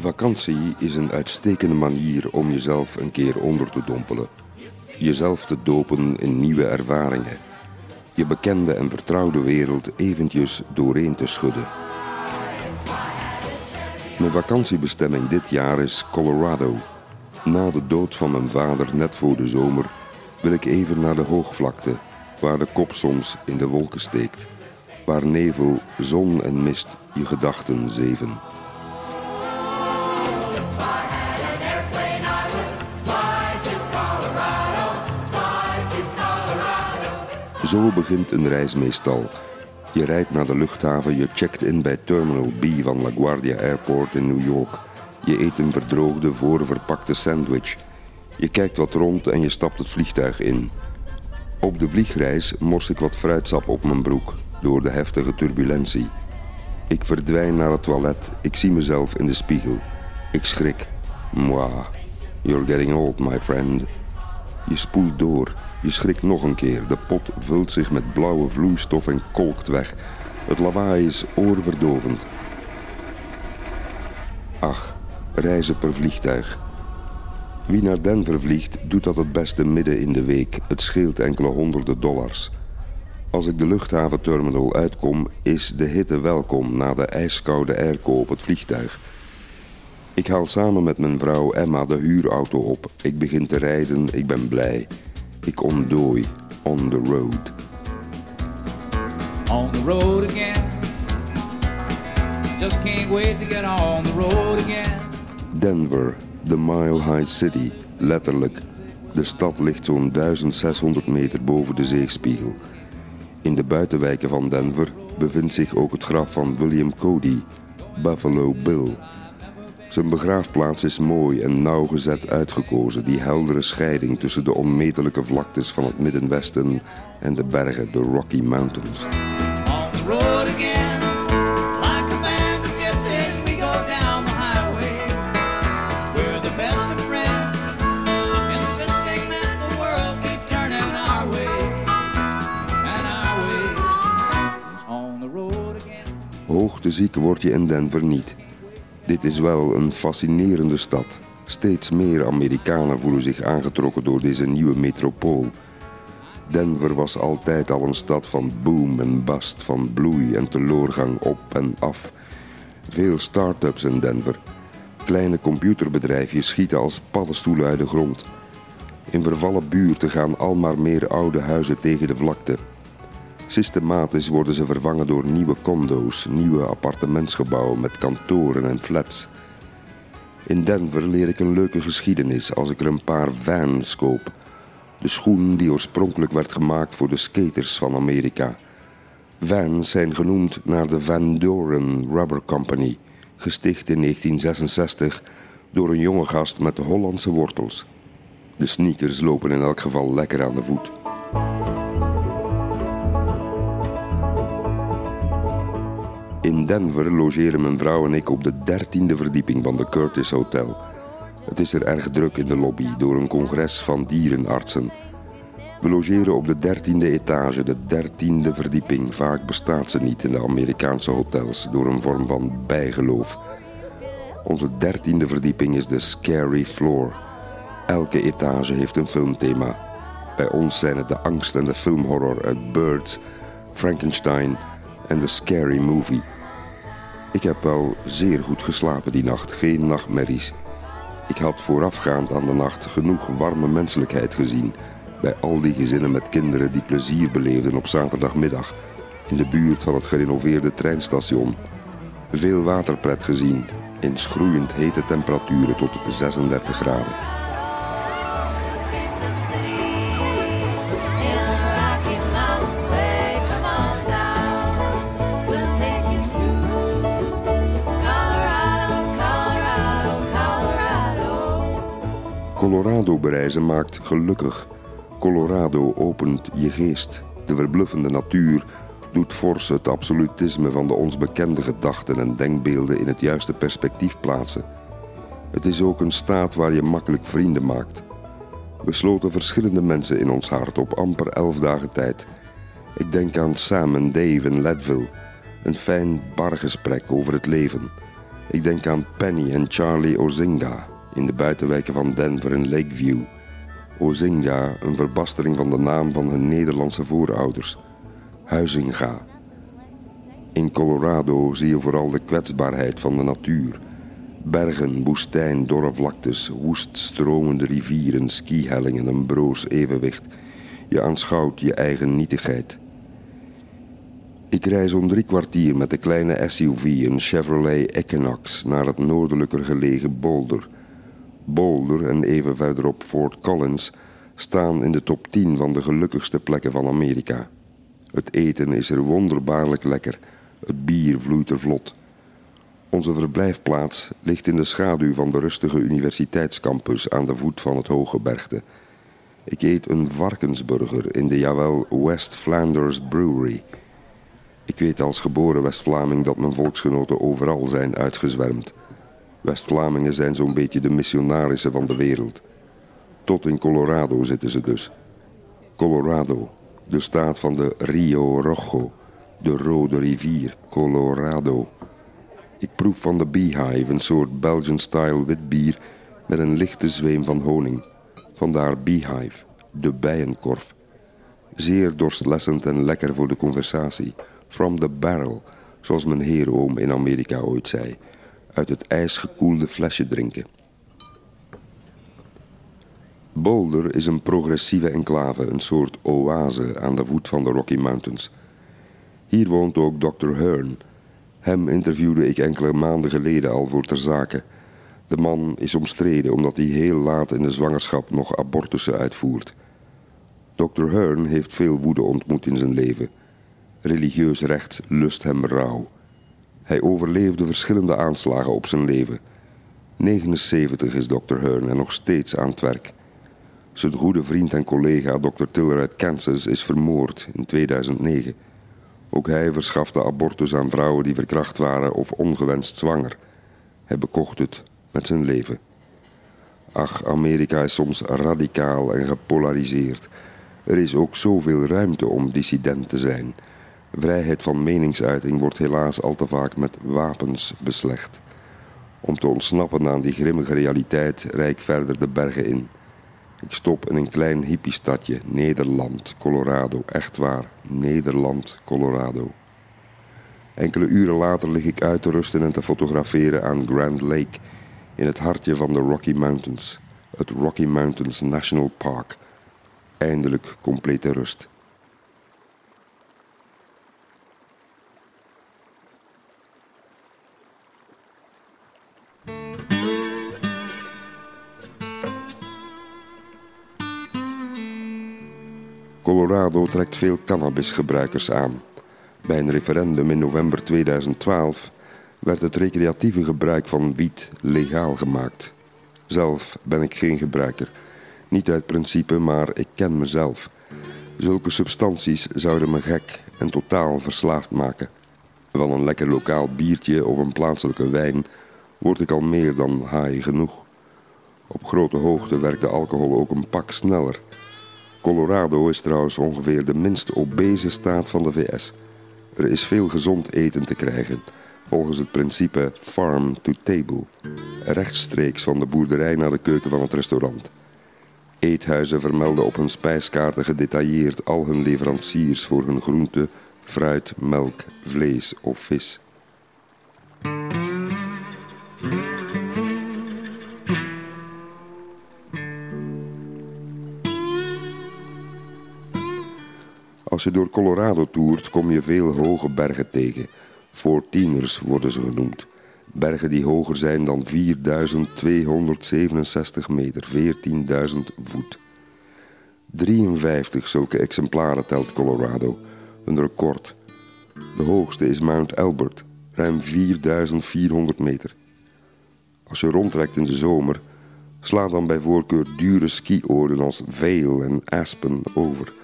Vakantie is een uitstekende manier om jezelf een keer onder te dompelen. Jezelf te dopen in nieuwe ervaringen. Je bekende en vertrouwde wereld eventjes doorheen te schudden. Mijn vakantiebestemming dit jaar is Colorado. Na de dood van mijn vader net voor de zomer wil ik even naar de hoogvlakte, waar de kop soms in de wolken steekt, waar nevel, zon en mist je gedachten zeven. Zo begint een reis meestal. Je rijdt naar de luchthaven, je checkt in bij Terminal B van LaGuardia Airport in New York. Je eet een verdroogde, voorverpakte sandwich. Je kijkt wat rond en je stapt het vliegtuig in. Op de vliegreis mors ik wat fruitsap op mijn broek door de heftige turbulentie. Ik verdwijn naar het toilet, ik zie mezelf in de spiegel. Ik schrik. Moi, you're getting old, my friend. Je spoelt door, je schrikt nog een keer. De pot vult zich met blauwe vloeistof en kolkt weg. Het lawaai is oorverdovend. Ach, reizen per vliegtuig. Wie naar Denver vliegt, doet dat het beste midden in de week. Het scheelt enkele honderden dollars. Als ik de luchthaventerminal uitkom, is de hitte welkom na de ijskoude airco op het vliegtuig. Ik haal samen met mijn vrouw Emma de huurauto op. Ik begin te rijden, ik ben blij. Ik ontdooi on the road. On the road again. Just can't wait to get on the road again. Denver, the Mile High City, letterlijk. De stad ligt zo'n 1600 meter boven de zeespiegel. In de buitenwijken van Denver bevindt zich ook het graf van William Cody, Buffalo Bill. Zijn begraafplaats is mooi en nauwgezet uitgekozen, die heldere scheiding tussen de onmetelijke vlaktes van het Middenwesten en de bergen, de Rocky Mountains. Hoogteziek word je in Denver niet. Dit is wel een fascinerende stad. Steeds meer Amerikanen voelen zich aangetrokken door deze nieuwe metropool. Denver was altijd al een stad van boom en bust, van bloei en teloorgang op en af. Veel start-ups in Denver. Kleine computerbedrijfjes schieten als paddenstoelen uit de grond. In vervallen buurten gaan al maar meer oude huizen tegen de vlakte. Systematisch worden ze vervangen door nieuwe condo's, nieuwe appartementsgebouwen met kantoren en flats. In Denver leer ik een leuke geschiedenis als ik er een paar Vans koop. De schoen die oorspronkelijk werd gemaakt voor de skaters van Amerika. Vans zijn genoemd naar de Van Doren Rubber Company, gesticht in 1966 door een jonge gast met Hollandse wortels. De sneakers lopen in elk geval lekker aan de voet. In Denver logeren mijn vrouw en ik op de dertiende verdieping van de Curtis Hotel. Het is er erg druk in de lobby door een congres van dierenartsen. We logeren op de dertiende etage, de dertiende verdieping. Vaak bestaat ze niet in de Amerikaanse hotels door een vorm van bijgeloof. Onze dertiende verdieping is de Scary Floor. Elke etage heeft een filmthema. Bij ons zijn het de angst en de filmhorror uit Birds, Frankenstein en The Scary Movie. Ik heb wel zeer goed geslapen die nacht, geen nachtmerries. Ik had voorafgaand aan de nacht genoeg warme menselijkheid gezien bij al die gezinnen met kinderen die plezier beleefden op zaterdagmiddag in de buurt van het gerenoveerde treinstation. Veel waterpret gezien in schroeiend hete temperaturen tot 36 graden. Colorado bereizen maakt gelukkig. Colorado opent je geest. De verbluffende natuur doet fors het absolutisme van de ons bekende gedachten en denkbeelden in het juiste perspectief plaatsen. Het is ook een staat waar je makkelijk vrienden maakt. We sloten verschillende mensen in ons hart op amper elf dagen tijd. Ik denk aan Sam en Dave in Leadville. Een fijn bargesprek over het leven. Ik denk aan Penny en Charlie Ozinga in de buitenwijken van Denver en Lakeview. Ozinga, een verbastering van de naam van hun Nederlandse voorouders. Huizinga. In Colorado zie je vooral de kwetsbaarheid van de natuur. Bergen, woestijn, dorre vlaktes, woest stromende rivieren, skihellingen, een broos evenwicht. Je aanschouwt je eigen nietigheid. Ik reis om drie kwartier met de kleine SUV, een Chevrolet Equinox, naar het noordelijker gelegen Boulder. Boulder en even verderop Fort Collins staan in de top 10 van de gelukkigste plekken van Amerika. Het eten is er wonderbaarlijk lekker, het bier vloeit er vlot. Onze verblijfplaats ligt in de schaduw van de rustige universiteitscampus aan de voet van het Hoge Bergte. Ik eet een varkensburger in de jawel West Flanders Brewery. Ik weet als geboren West-Vlaming dat mijn volksgenoten overal zijn uitgezwermd. West-Vlamingen zijn zo'n beetje de missionarissen van de wereld. Tot in Colorado zitten ze dus. Colorado, de staat van de Rio Rojo, de rode rivier, Colorado. Ik proef van de Beehive, een soort Belgian-style wit bier met een lichte zweem van honing. Vandaar Beehive, de bijenkorf. Zeer dorstlessend en lekker voor de conversatie. From the barrel, zoals mijn heeroom in Amerika ooit zei. Uit het ijsgekoelde flesje drinken. Boulder is een progressieve enclave, een soort oase aan de voet van de Rocky Mountains. Hier woont ook Dr. Hearn. Hem interviewde ik enkele maanden geleden al voor ter zake. De man is omstreden omdat hij heel laat in de zwangerschap nog abortussen uitvoert. Dr. Hearn heeft veel woede ontmoet in zijn leven. Religieus rechts lust hem rouw. Hij overleefde verschillende aanslagen op zijn leven. 79 is Dr. Hearn en nog steeds aan het werk. Zijn goede vriend en collega Dr. Tiller uit Kansas is vermoord in 2009. Ook hij verschafte abortus aan vrouwen die verkracht waren of ongewenst zwanger. Hij bekocht het met zijn leven. Ach, Amerika is soms radicaal en gepolariseerd. Er is ook zoveel ruimte om dissident te zijn. Vrijheid van meningsuiting wordt helaas al te vaak met wapens beslecht. Om te ontsnappen aan die grimmige realiteit rijd ik verder de bergen in. Ik stop in een klein hippiestadje, Nederland, Colorado. Echt waar, Nederland, Colorado. Enkele uren later lig ik uit te rusten en te fotograferen aan Grand Lake, in het hartje van de Rocky Mountains, het Rocky Mountains National Park. Eindelijk complete rust. Colorado trekt veel cannabisgebruikers aan. Bij een referendum in november 2012 werd het recreatieve gebruik van wiet legaal gemaakt. Zelf ben ik geen gebruiker. Niet uit principe, maar ik ken mezelf. Zulke substanties zouden me gek en totaal verslaafd maken. Van een lekker lokaal biertje of een plaatselijke wijn word ik al meer dan haai genoeg. Op grote hoogte werkt de alcohol ook een pak sneller. Colorado is trouwens ongeveer de minst obese staat van de VS. Er is veel gezond eten te krijgen, volgens het principe farm to table. Rechtstreeks van de boerderij naar de keuken van het restaurant. Eethuizen vermelden op hun spijskaarten gedetailleerd al hun leveranciers voor hun groente, fruit, melk, vlees of vis. Als je door Colorado toert, kom je veel hoge bergen tegen. Fourteeners worden ze genoemd. Bergen die hoger zijn dan 4267 meter, 14.000 voet. 53 zulke exemplaren telt Colorado, een record. De hoogste is Mount Elbert, ruim 4400 meter. Als je rondtrekt in de zomer, sla dan bij voorkeur dure skioorden als Vail en Aspen over.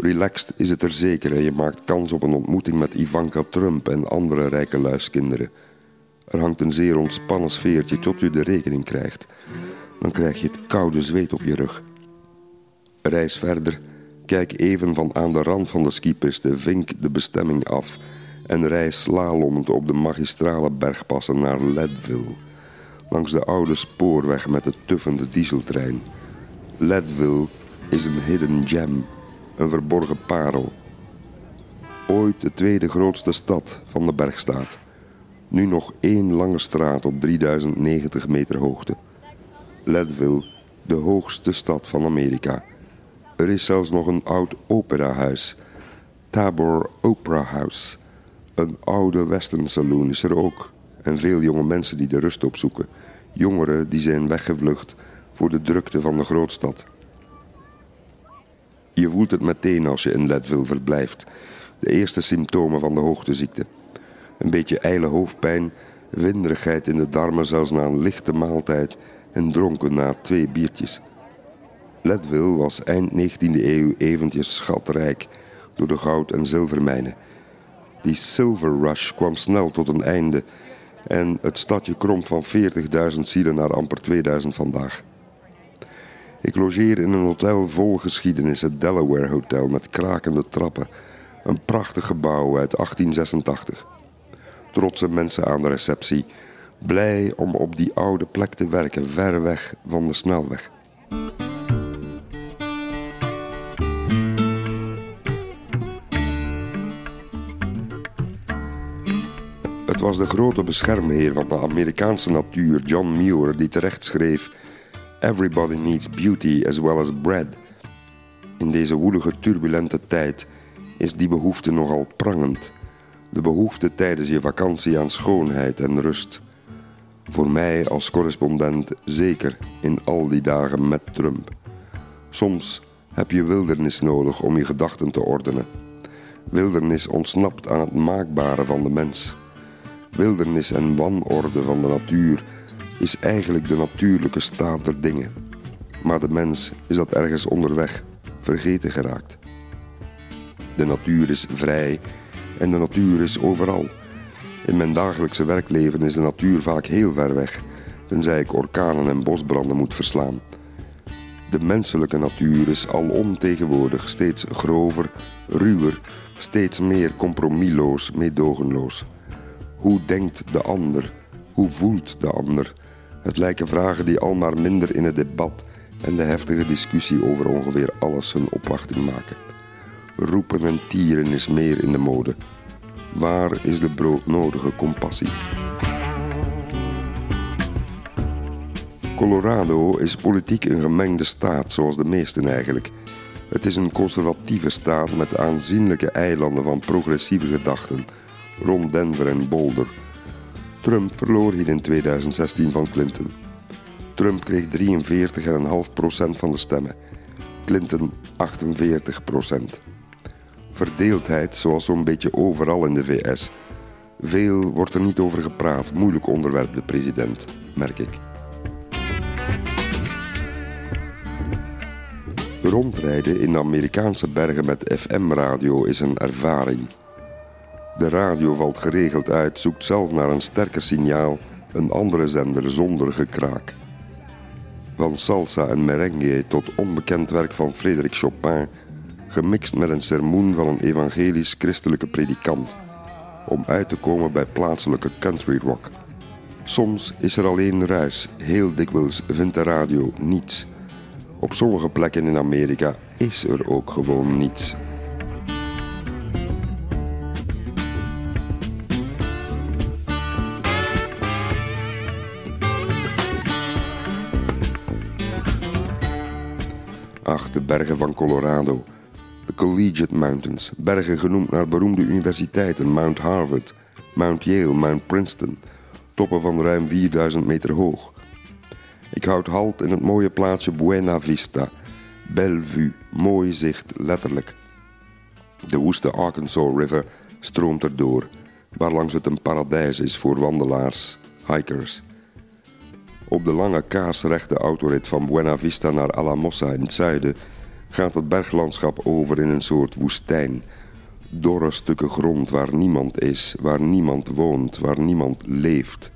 Relaxed is het er zeker en je maakt kans op een ontmoeting met Ivanka Trump en andere rijke luiskinderen. Er hangt een zeer ontspannen sfeertje tot je de rekening krijgt. Dan krijg je het koude zweet op je rug. Reis verder, kijk even van aan de rand van de skipiste, vink de bestemming af en rij slalomend op de magistrale bergpassen naar Leadville, langs de oude spoorweg met de tuffende dieseltrein. Leadville is een hidden gem, een verborgen parel. Ooit de tweede grootste stad van de bergstaat. Nu nog één lange straat op 3090 meter hoogte. Leadville, de hoogste stad van Amerika. Er is zelfs nog een oud operahuis, Tabor Opera House. Een oude western saloon is er ook. En veel jonge mensen die de rust opzoeken. Jongeren die zijn weggevlucht voor de drukte van de grootstad. Je voelt het meteen als je in Leadville verblijft. De eerste symptomen van de hoogteziekte. Een beetje ijle hoofdpijn, winderigheid in de darmen zelfs na een lichte maaltijd en dronken na twee biertjes. Leadville was eind 19e eeuw eventjes schatrijk door de goud- en zilvermijnen. Die silver rush kwam snel tot een einde en het stadje kromp van 40.000 zielen naar amper 2000 vandaag. Ik logeer in een hotel vol geschiedenis, het Delaware Hotel met krakende trappen. Een prachtig gebouw uit 1886. Trotse mensen aan de receptie, blij om op die oude plek te werken, ver weg van de snelweg. Het was de grote beschermheer van de Amerikaanse natuur, John Muir, die terecht schreef: Everybody needs beauty as well as bread. In deze woelige, turbulente tijd is die behoefte nogal prangend. De behoefte tijdens je vakantie aan schoonheid en rust. Voor mij als correspondent zeker in al die dagen met Trump. Soms heb je wildernis nodig om je gedachten te ordenen. Wildernis ontsnapt aan het maakbare van de mens. Wildernis en wanorde van de natuur is eigenlijk de natuurlijke staat der dingen. Maar de mens is dat ergens onderweg vergeten geraakt. De natuur is vrij en de natuur is overal. In mijn dagelijkse werkleven is de natuur vaak heel ver weg, tenzij ik orkanen en bosbranden moet verslaan. De menselijke natuur is alom tegenwoordig steeds grover, ruwer, steeds meer compromisloos, meedogenloos. Hoe denkt de ander? Hoe voelt de ander? Het lijken vragen die al maar minder in het debat en de heftige discussie over ongeveer alles hun opwachting maken. Roepen en tieren is meer in de mode. Waar is de broodnodige compassie? Colorado is politiek een gemengde staat, zoals de meesten eigenlijk. Het is een conservatieve staat met aanzienlijke eilanden van progressieve gedachten, rond Denver en Boulder. Trump verloor hier in 2016 van Clinton. Trump kreeg 43,5% van de stemmen, Clinton 48%. Verdeeldheid, zoals zo'n beetje overal in de VS. Veel wordt er niet over gepraat, moeilijk onderwerp de president, merk ik. Rondrijden in de Amerikaanse bergen met FM-radio is een ervaring. De radio valt geregeld uit, zoekt zelf naar een sterker signaal, een andere zender zonder gekraak. Van salsa en merengue tot onbekend werk van Frederik Chopin, gemixt met een sermoen van een evangelisch-christelijke predikant, om uit te komen bij plaatselijke country rock. Soms is er alleen ruis, heel dikwijls vindt de radio niets. Op sommige plekken in Amerika is er ook gewoon niets. De bergen van Colorado. De Collegiate Mountains, bergen genoemd naar beroemde universiteiten, Mount Harvard, Mount Yale, Mount Princeton, toppen van ruim 4000 meter hoog. Ik houd halt in het mooie plaatsje Buena Vista, Bellevue, mooi zicht, letterlijk. De woeste Arkansas River stroomt erdoor, waarlangs het een paradijs is voor wandelaars, hikers. Op de lange kaarsrechte autorit van Buena Vista naar Alamosa in het zuiden gaat het berglandschap over in een soort woestijn. Dorre stukken grond waar niemand is, waar niemand woont, waar niemand leeft.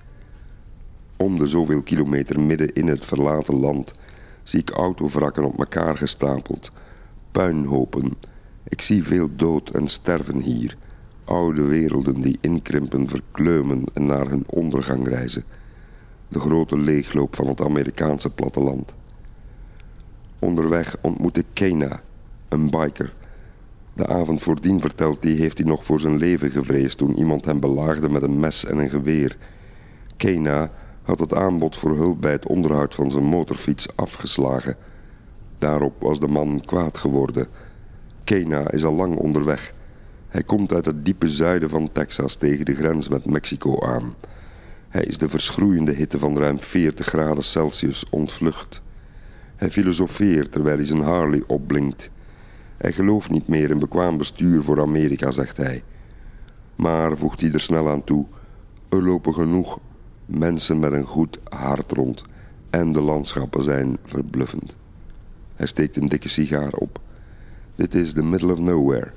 Om de zoveel kilometer midden in het verlaten land zie ik autovrakken op elkaar gestapeld, puinhopen. Ik zie veel dood en sterven hier. Oude werelden die inkrimpen, verkleumen en naar hun ondergang reizen. De grote leegloop van het Amerikaanse platteland. Onderweg ontmoet ik Kena, een biker. De avond voordien vertelt die heeft hij nog voor zijn leven gevreesd toen iemand hem belaagde met een mes en een geweer. Kena had het aanbod voor hulp bij het onderhoud van zijn motorfiets afgeslagen. Daarop was de man kwaad geworden. Kena is al lang onderweg. Hij komt uit het diepe zuiden van Texas tegen de grens met Mexico aan. Hij is de verschroeiende hitte van ruim 40 graden Celsius ontvlucht. Hij filosofeert terwijl hij zijn Harley opblinkt. Hij gelooft niet meer in bekwaam bestuur voor Amerika, zegt hij. Maar, voegt hij er snel aan toe, er lopen genoeg mensen met een goed hart rond en de landschappen zijn verbluffend. Hij steekt een dikke sigaar op. Dit is the middle of nowhere.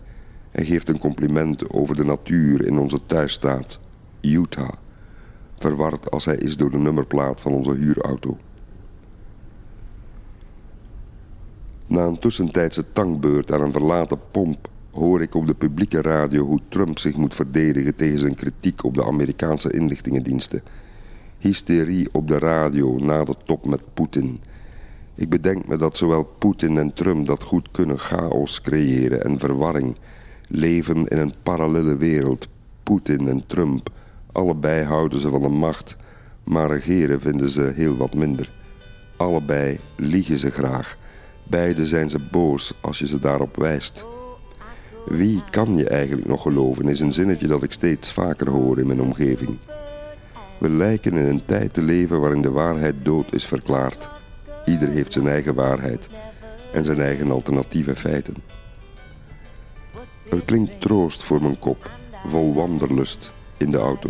Hij geeft een compliment over de natuur in onze thuisstaat, Utah. Verward als hij is door de nummerplaat van onze huurauto. Na een tussentijdse tankbeurt aan een verlaten pomp hoor ik op de publieke radio hoe Trump zich moet verdedigen tegen zijn kritiek op de Amerikaanse inlichtingendiensten. Hysterie op de radio na de top met Poetin. Ik bedenk me dat zowel Poetin en Trump dat goed kunnen chaos creëren en verwarring. Leven in een parallele wereld. Poetin en Trump. Allebei houden ze van de macht, maar regeren vinden ze heel wat minder. Allebei liegen ze graag. Beide zijn ze boos als je ze daarop wijst. Wie kan je eigenlijk nog geloven is een zinnetje dat ik steeds vaker hoor in mijn omgeving. We lijken in een tijd te leven waarin de waarheid dood is verklaard. Ieder heeft zijn eigen waarheid en zijn eigen alternatieve feiten. Er klinkt troost voor mijn kop, vol wanderlust in de auto.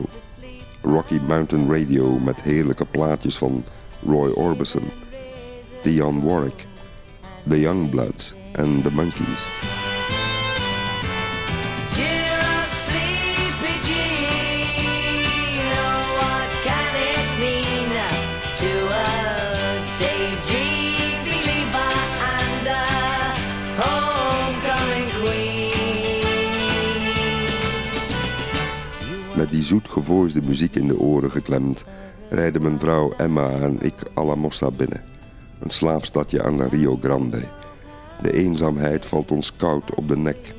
Rocky Mountain Radio met heerlijke plaatjes van Roy Orbison, Dionne Warwick, The Youngbloods en The Monkees. Zoetgevoisde muziek in de oren geklemd, rijden mijn vrouw Emma en ik Alamosa binnen. Een slaapstadje aan de Rio Grande. De eenzaamheid valt ons koud op de nek.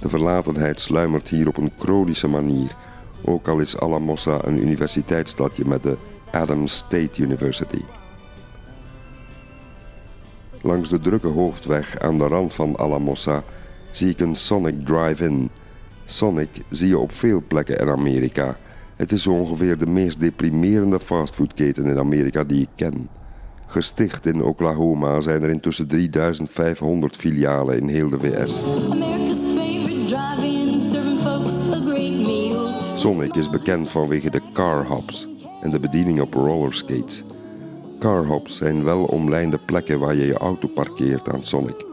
De verlatenheid sluimert hier op een chronische manier. Ook al is Alamosa een universiteitsstadje met de Adams State University. Langs de drukke hoofdweg aan de rand van Alamosa zie ik een Sonic Drive-In. Sonic zie je op veel plekken in Amerika. Het is ongeveer de meest deprimerende fastfoodketen in Amerika die ik ken. Gesticht in Oklahoma zijn er intussen 3500 filialen in heel de VS. Sonic is bekend vanwege de car hops en de bediening op rollerskates. Car hops zijn wel omlijnde plekken waar je je auto parkeert aan Sonic.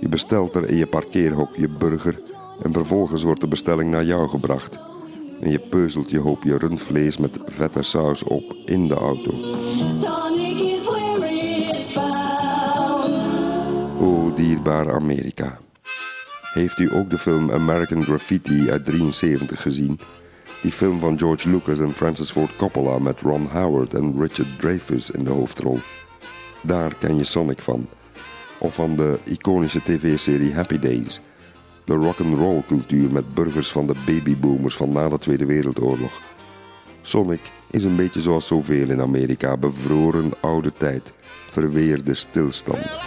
Je bestelt er in je parkeerhok je burger en vervolgens wordt de bestelling naar jou gebracht. En je peuzelt je hoopje rundvlees met vette saus op in de auto. O dierbaar Amerika. Heeft u ook de film American Graffiti uit 73 gezien? Die film van George Lucas en Francis Ford Coppola met Ron Howard en Richard Dreyfuss in de hoofdrol. Daar ken je Sonic van. Of van de iconische tv-serie Happy Days. De rock'n'roll cultuur met burgers van de babyboomers van na de Tweede Wereldoorlog. Sonic is een beetje zoals zoveel in Amerika, bevroren oude tijd, verweerde stilstand.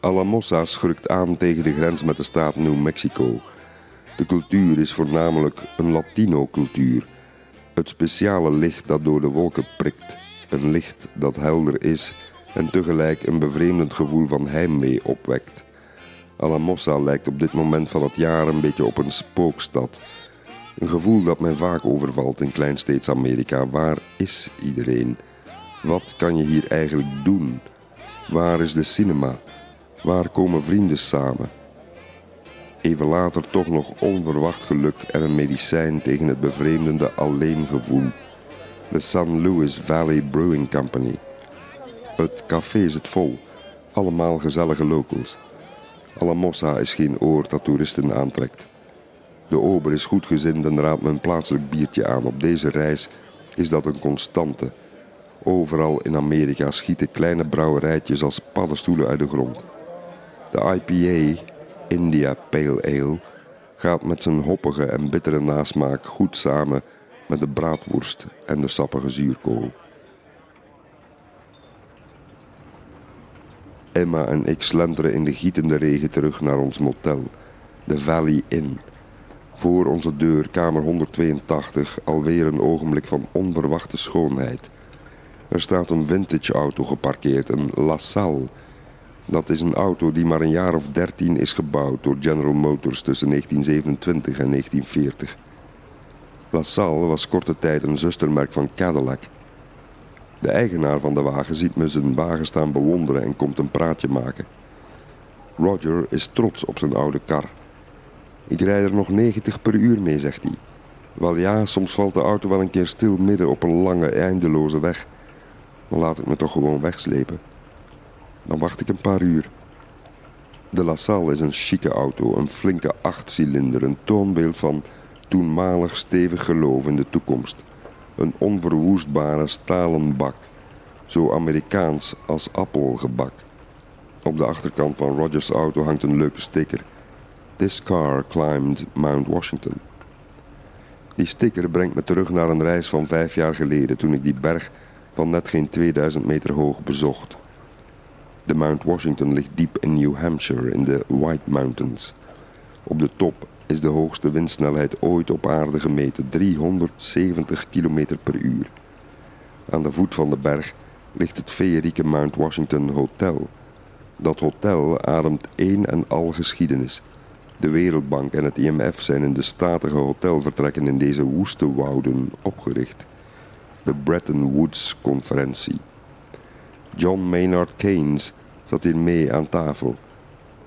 Alamosa schurkt aan tegen de grens met de staat New Mexico. De cultuur is voornamelijk een Latino-cultuur. Het speciale licht dat door de wolken prikt. Een licht dat helder is en tegelijk een bevreemdend gevoel van heimwee opwekt. Alamosa lijkt op dit moment van het jaar een beetje op een spookstad. Een gevoel dat mij vaak overvalt in kleinsteeds Amerika. Waar is iedereen? Wat kan je hier eigenlijk doen? Waar is de cinema? Waar komen vrienden samen? Even later toch nog onverwacht geluk en een medicijn tegen het bevreemdende alleengevoel. De San Luis Valley Brewing Company. Het café zit vol, allemaal gezellige locals. Alamosa is geen oord dat toeristen aantrekt. De ober is goedgezind en raadt me een plaatselijk biertje aan. Op deze reis is dat een constante. Overal in Amerika schieten kleine brouwerijtjes als paddenstoelen uit de grond. De IPA, India Pale Ale, gaat met zijn hoppige en bittere nasmaak goed samen met de braadworst en de sappige zuurkool. Emma en ik slenteren in de gietende regen terug naar ons motel, de Valley Inn. Voor onze deur, kamer 182, alweer een ogenblik van onverwachte schoonheid. Er staat een vintage auto geparkeerd, een LaSalle. Dat is een auto die maar een jaar of dertien is gebouwd door General Motors tussen 1927 en 1940. LaSalle was korte tijd een zustermerk van Cadillac. De eigenaar van de wagen ziet me zijn wagen staan bewonderen en komt een praatje maken. Roger is trots op zijn oude kar. Ik rijd er nog 90 per uur mee, zegt hij. Wel ja, soms valt de auto wel een keer stil midden op een lange, eindeloze weg. Dan laat ik me toch gewoon wegslepen. Dan wacht ik een paar uur. De LaSalle is een chique auto, een flinke achtcilinder, een toonbeeld van toenmalig stevig geloof in de toekomst. Een onverwoestbare stalen bak, zo Amerikaans als appelgebak. Op de achterkant van Rogers' auto hangt een leuke sticker. This car climbed Mount Washington. Die sticker brengt me terug naar een reis van vijf jaar geleden toen ik die berg van net geen 2000 meter hoog bezocht. De Mount Washington ligt diep in New Hampshire in de White Mountains. Op de top is de hoogste windsnelheid ooit op aarde gemeten, 370 km per uur. Aan de voet van de berg ligt het feerieke Mount Washington Hotel. Dat hotel ademt één en al geschiedenis. De Wereldbank en het IMF zijn in de statige hotelvertrekken in deze woeste wouden opgericht. De Bretton Woods-conferentie. John Maynard Keynes zat hier mee aan tafel.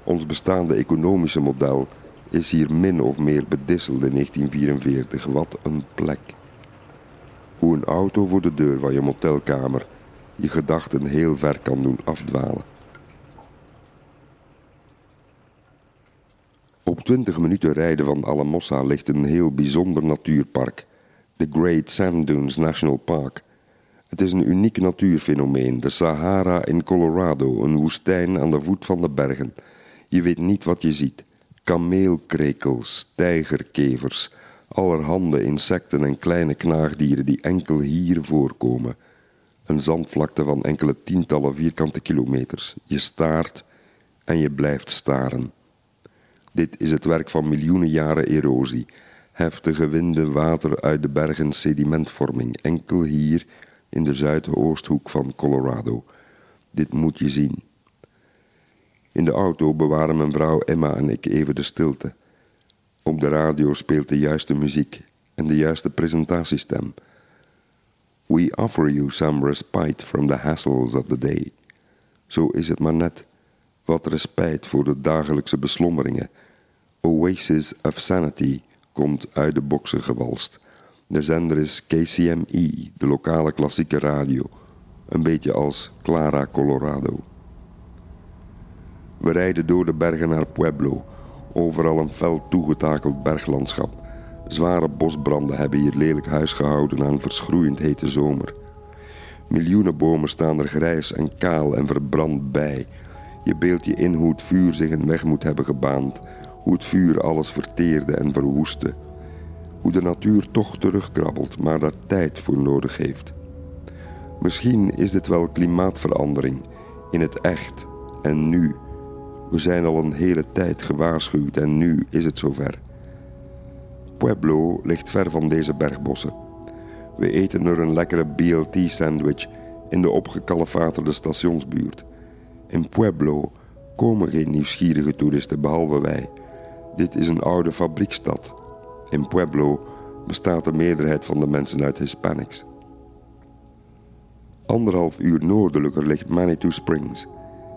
Ons bestaande economische model is hier min of meer bedisseld in 1944. Wat een plek. Hoe een auto voor de deur van je motelkamer je gedachten heel ver kan doen afdwalen. Op 20 minuten rijden van Alamosa ligt een heel bijzonder natuurpark, de Great Sand Dunes National Park. Het is een uniek natuurfenomeen, de Sahara in Colorado, een woestijn aan de voet van de bergen. Je weet niet wat je ziet. Kameelkrekels, tijgerkevers, allerhande insecten en kleine knaagdieren die enkel hier voorkomen. Een zandvlakte van enkele tientallen vierkante kilometers. Je staart en je blijft staren. Dit is het werk van miljoenen jaren erosie. Heftige winden, water uit de bergen, sedimentvorming. Enkel hier in de zuidoosthoek van Colorado. Dit moet je zien. In de auto bewaren mijn vrouw Emma en ik even de stilte. Op de radio speelt de juiste muziek en de juiste presentatiestem. We offer you some respite from the hassles of the day. Zo is het maar net. Wat respijt voor de dagelijkse beslommeringen. Oasis of Sanity komt uit de boksen gewalst. De zender is KCME, de lokale klassieke radio. Een beetje als Clara Colorado. We rijden door de bergen naar Pueblo. Overal een fel toegetakeld berglandschap. Zware bosbranden hebben hier lelijk huis gehouden aan een verschroeiend hete zomer. Miljoenen bomen staan er grijs en kaal en verbrand bij. Je beeldt je in hoe het vuur zich een weg moet hebben gebaand, hoe het vuur alles verteerde en verwoestte. Hoe de natuur toch terugkrabbelt, maar daar tijd voor nodig heeft. Misschien is dit wel klimaatverandering, in het echt en nu. We zijn al een hele tijd gewaarschuwd en nu is het zover. Pueblo ligt ver van deze bergbossen. We eten er een lekkere BLT-sandwich in de opgekalefaterde stationsbuurt. In Pueblo komen geen nieuwsgierige toeristen behalve wij. Dit is een oude fabriekstad. In Pueblo bestaat de meerderheid van de mensen uit Hispanics. Anderhalf uur noordelijker ligt Manitou Springs.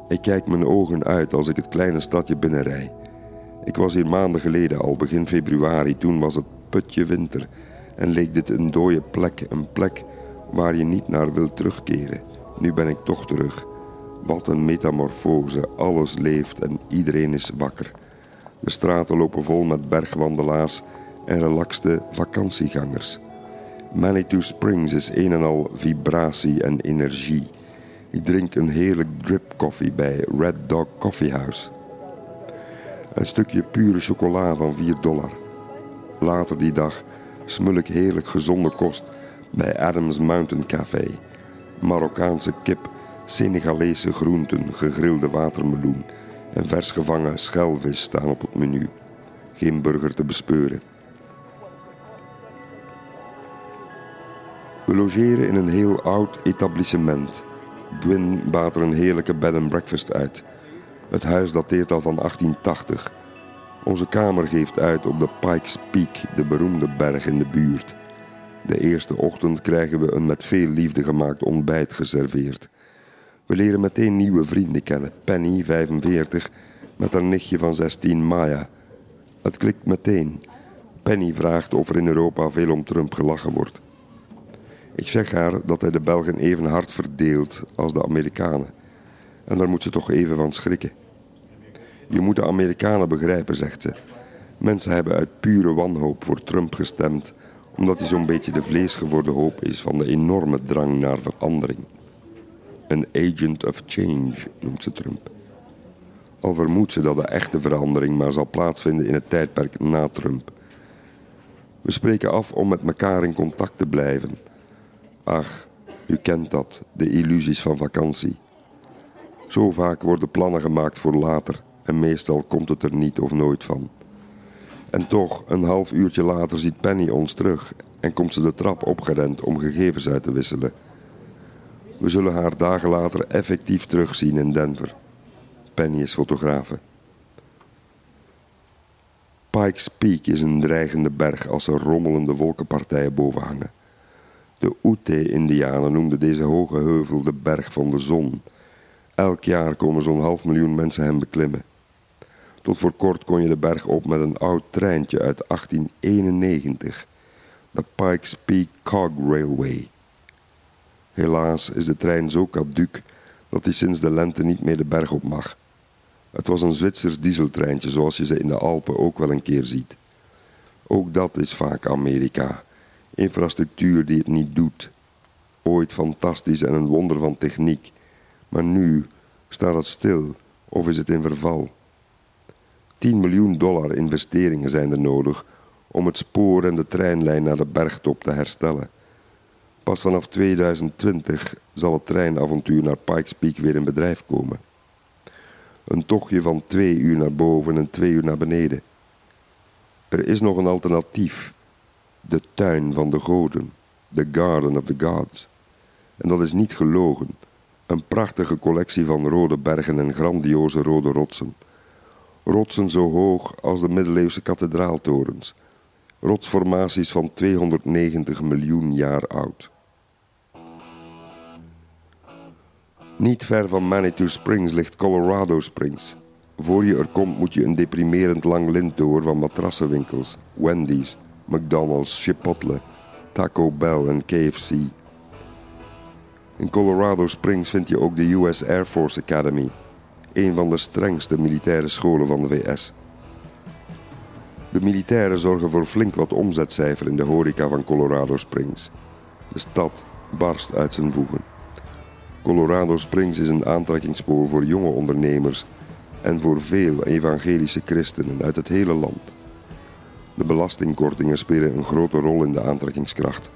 Ik kijk mijn ogen uit als ik het kleine stadje binnenrij. Ik was hier maanden geleden al, begin februari. Toen was het putje winter en leek dit een dode plek, een plek waar je niet naar wilt terugkeren. Nu ben ik toch terug. Wat een metamorfose, alles leeft en iedereen is wakker. De straten lopen vol met bergwandelaars en relaxte vakantiegangers. Manitou Springs is een en al vibratie en energie. Ik drink een heerlijk drip koffie bij Red Dog Coffee House. Een stukje pure chocola van 4 dollar. Later die dag smul ik heerlijk gezonde kost bij Adams Mountain Café. Marokkaanse kip, Senegalese groenten, gegrilde watermeloen en vers gevangen schelvis staan op het menu. Geen burger te bespeuren. We logeren in een heel oud etablissement. Gwyn baat er een heerlijke bed and breakfast uit. Het huis dateert al van 1880. Onze kamer geeft uit op de Pikes Peak, de beroemde berg in de buurt. De eerste ochtend krijgen we een met veel liefde gemaakt ontbijt geserveerd. We leren meteen nieuwe vrienden kennen. Penny, 45, met haar nichtje van 16, Maya. Het klikt meteen. Penny vraagt of er in Europa veel om Trump gelachen wordt. Ik zeg haar dat hij de Belgen even hard verdeelt als de Amerikanen. En daar moet ze toch even van schrikken. Je moet de Amerikanen begrijpen, zegt ze. Mensen hebben uit pure wanhoop voor Trump gestemd, omdat hij zo'n beetje de vleesgeworden hoop is van de enorme drang naar verandering. Een agent of change noemt ze Trump. Al vermoedt ze dat de echte verandering maar zal plaatsvinden in het tijdperk na Trump. We spreken af om met elkaar in contact te blijven. Ach, u kent dat, de illusies van vakantie. Zo vaak worden plannen gemaakt voor later en meestal komt het er niet of nooit van. En toch, een half uurtje later ziet Penny ons terug en komt ze de trap opgerend om gegevens uit te wisselen. We zullen haar dagen later effectief terugzien in Denver. Penny is fotografe. Pikes Peak is een dreigende berg als er rommelende wolkenpartijen boven hangen. De Ute-Indianen noemden deze hoge heuvel de berg van de zon. Elk jaar komen zo'n half miljoen mensen hem beklimmen. Tot voor kort kon je de berg op met een oud treintje uit 1891, de Pikes Peak Cog Railway. Helaas is de trein zo caduc dat hij sinds de lente niet meer de berg op mag. Het was een Zwitsers dieseltreintje zoals je ze in de Alpen ook wel een keer ziet. Ook dat is vaak Amerika. Infrastructuur die het niet doet. Ooit fantastisch en een wonder van techniek. Maar nu staat het stil of is het in verval. 10 miljoen dollar investeringen zijn er nodig om het spoor en de treinlijn naar de bergtop te herstellen. Pas vanaf 2020 zal het treinavontuur naar Pikes Peak weer in bedrijf komen. Een tochtje van twee uur naar boven en twee uur naar beneden. Er is nog een alternatief. De tuin van de goden. The Garden of the Gods. En dat is niet gelogen. Een prachtige collectie van rode bergen en grandioze rode rotsen. Rotsen zo hoog als de middeleeuwse kathedraaltorens. Rotsformaties van 290 miljoen jaar oud. Niet ver van Manitou Springs ligt Colorado Springs. Voor je er komt moet je een deprimerend lang lint door van matrassenwinkels, Wendy's, McDonald's, Chipotle, Taco Bell en KFC. In Colorado Springs vind je ook de US Air Force Academy, een van de strengste militaire scholen van de VS. De militairen zorgen voor flink wat omzetcijfer in de horeca van Colorado Springs. De stad barst uit zijn voegen. Colorado Springs is een aantrekkingspoor voor jonge ondernemers en voor veel evangelische christenen uit het hele land. De belastingkortingen spelen een grote rol in de aantrekkingskracht.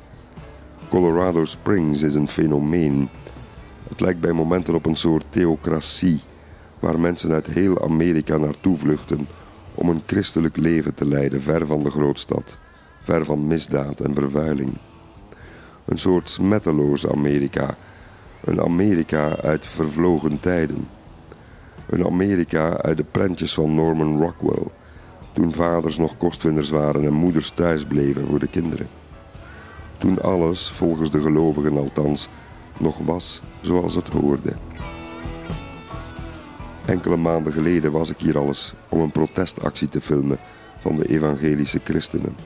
Colorado Springs is een fenomeen. Het lijkt bij momenten op een soort theocratie, waar mensen uit heel Amerika naartoe vluchten om een christelijk leven te leiden ver van de grootstad, ver van misdaad en vervuiling. Een soort smetteloos Amerika, een Amerika uit vervlogen tijden. Een Amerika uit de prentjes van Norman Rockwell, toen vaders nog kostwiners waren en moeders thuis bleven voor de kinderen. Toen alles, volgens de gelovigen althans, nog was zoals het hoorde. Enkele maanden geleden was ik hier al eens om een protestactie te filmen van de evangelische christenen.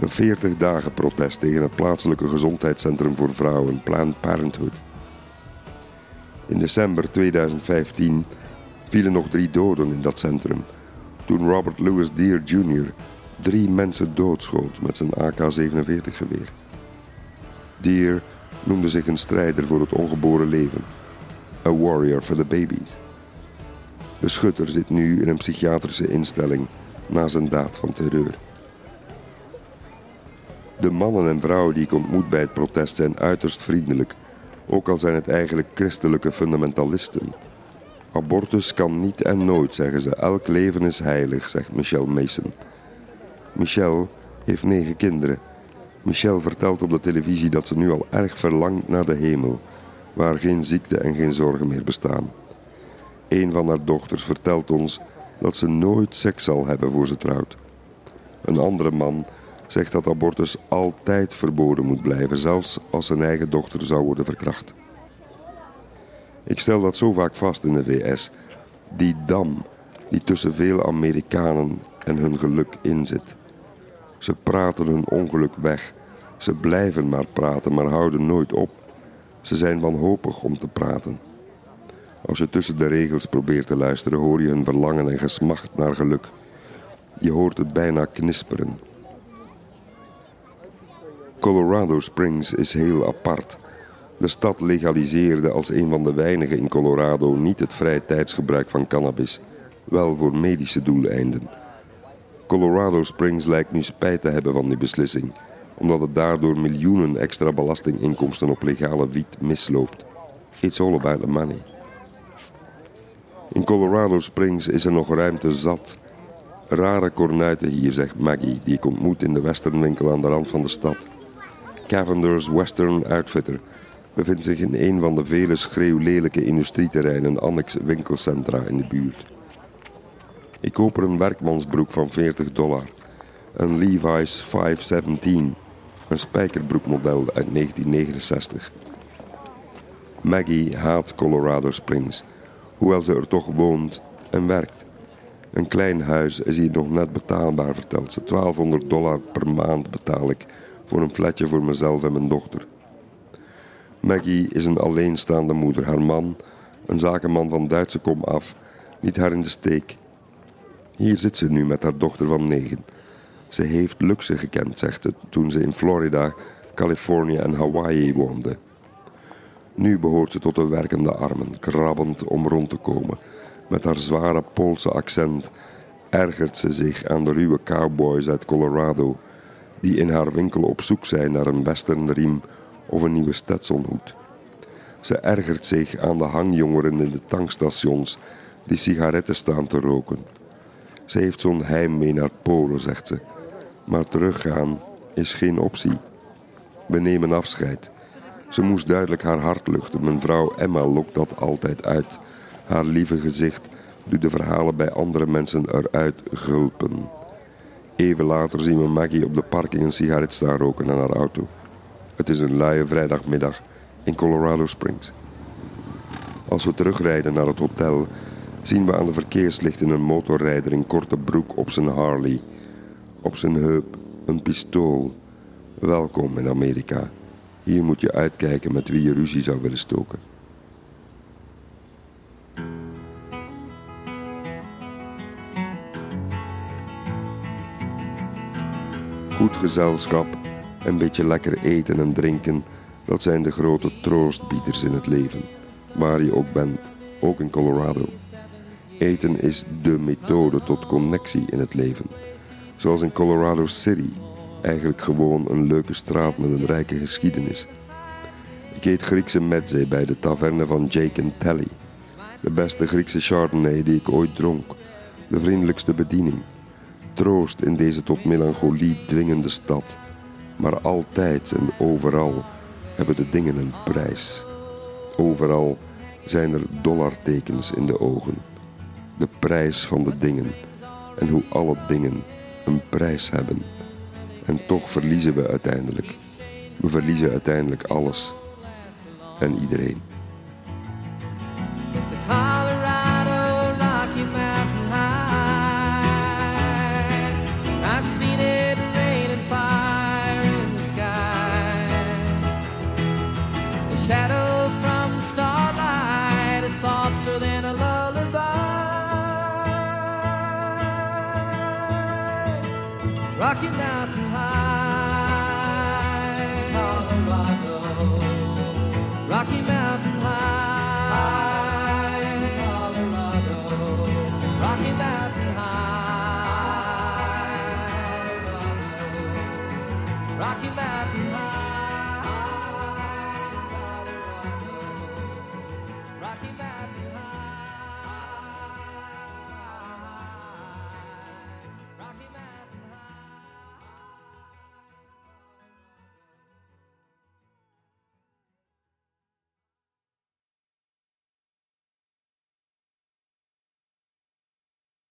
Een 40 dagen protest tegen het plaatselijke gezondheidscentrum voor vrouwen, Planned Parenthood. In december 2015 vielen nog drie doden in dat centrum toen Robert Louis Deere Jr. drie mensen doodschoot met zijn AK-47 geweer. Deere noemde zich een strijder voor het ongeboren leven. A warrior for the babies. De schutter zit nu in een psychiatrische instelling na zijn daad van terreur. De mannen en vrouwen die ik ontmoet bij het protest zijn uiterst vriendelijk, ook al zijn het eigenlijk christelijke fundamentalisten. Abortus kan niet en nooit, zeggen ze. Elk leven is heilig, zegt Michelle Mason. Michelle heeft negen kinderen. Michelle vertelt op de televisie dat ze nu al erg verlangt naar de hemel, waar geen ziekte en geen zorgen meer bestaan. Een van haar dochters vertelt ons dat ze nooit seks zal hebben voor ze trouwt. Een andere man zegt dat abortus altijd verboden moet blijven, zelfs als zijn eigen dochter zou worden verkracht. Ik stel dat zo vaak vast in de VS. Die dam die tussen veel Amerikanen en hun geluk inzit. Ze praten hun ongeluk weg. Ze blijven maar praten, maar houden nooit op. Ze zijn wanhopig om te praten. Als je tussen de regels probeert te luisteren, hoor je hun verlangen en gesmacht naar geluk. Je hoort het bijna knisperen. Colorado Springs is heel apart. De stad legaliseerde als een van de weinigen in Colorado niet het vrije tijdsgebruik van cannabis, wel voor medische doeleinden. Colorado Springs lijkt nu spijt te hebben van die beslissing, omdat het daardoor miljoenen extra belastinginkomsten op legale wiet misloopt. It's all about the money. In Colorado Springs is er nog ruimte zat. Rare kornuiten hier, zegt Maggie, die ik ontmoet in de westernwinkel aan de rand van de stad. Cavender's Western Outfitter bevindt zich in een van de vele schreeuwlelijke industrieterreinen annex winkelcentra in de buurt. Ik koop er een werkmansbroek van 40 dollar, een Levi's 517, een spijkerbroekmodel uit 1969. Maggie haat Colorado Springs, hoewel ze er toch woont en werkt. Een klein huis is hier nog net betaalbaar, vertelt ze. 1200 dollar per maand betaal ik voor een flatje voor mezelf en mijn dochter. Maggie is een alleenstaande moeder. Haar man, een zakenman van Duitse kom af, liet haar in de steek. Hier zit ze nu met haar dochter van negen. Ze heeft luxe gekend, zegt ze, toen ze in Florida, Californië en Hawaii woonde. Nu behoort ze tot de werkende armen, krabbend om rond te komen. Met haar zware Poolse accent ergert ze zich aan de ruwe cowboys uit Colorado, die in haar winkel op zoek zijn naar een westernriem of een nieuwe Stetsonhoed. Ze ergert zich aan de hangjongeren in de tankstations die sigaretten staan te roken. Ze heeft zo'n heimwee naar Polen, zegt ze. Maar teruggaan is geen optie. We nemen afscheid. Ze moest duidelijk haar hart luchten. Mijn vrouw Emma lokt dat altijd uit. Haar lieve gezicht doet de verhalen bij andere mensen eruit gulpen. Even later zien we Maggie op de parking een sigaret staan roken aan haar auto. Het is een luie vrijdagmiddag in Colorado Springs. Als we terugrijden naar het hotel, zien we aan de verkeerslichten een motorrijder in korte broek op zijn Harley. Op zijn heup een pistool. Welkom in Amerika. Hier moet je uitkijken met wie je ruzie zou willen stoken. Goed gezelschap, een beetje lekker eten en drinken, dat zijn de grote troostbieders in het leven. Waar je ook bent, ook in Colorado. Eten is dé methode tot connectie in het leven. Zoals in Colorado City, eigenlijk gewoon een leuke straat met een rijke geschiedenis. Ik eet Griekse mezze bij de taverne van Jake en Telly. De beste Griekse chardonnay die ik ooit dronk. De vriendelijkste bediening. Troost in deze tot melancholie dwingende stad. Maar altijd en overal hebben de dingen een prijs. Overal zijn er dollartekens in de ogen. De prijs van de dingen en hoe alle dingen een prijs hebben. En toch verliezen we uiteindelijk. We verliezen uiteindelijk alles en iedereen.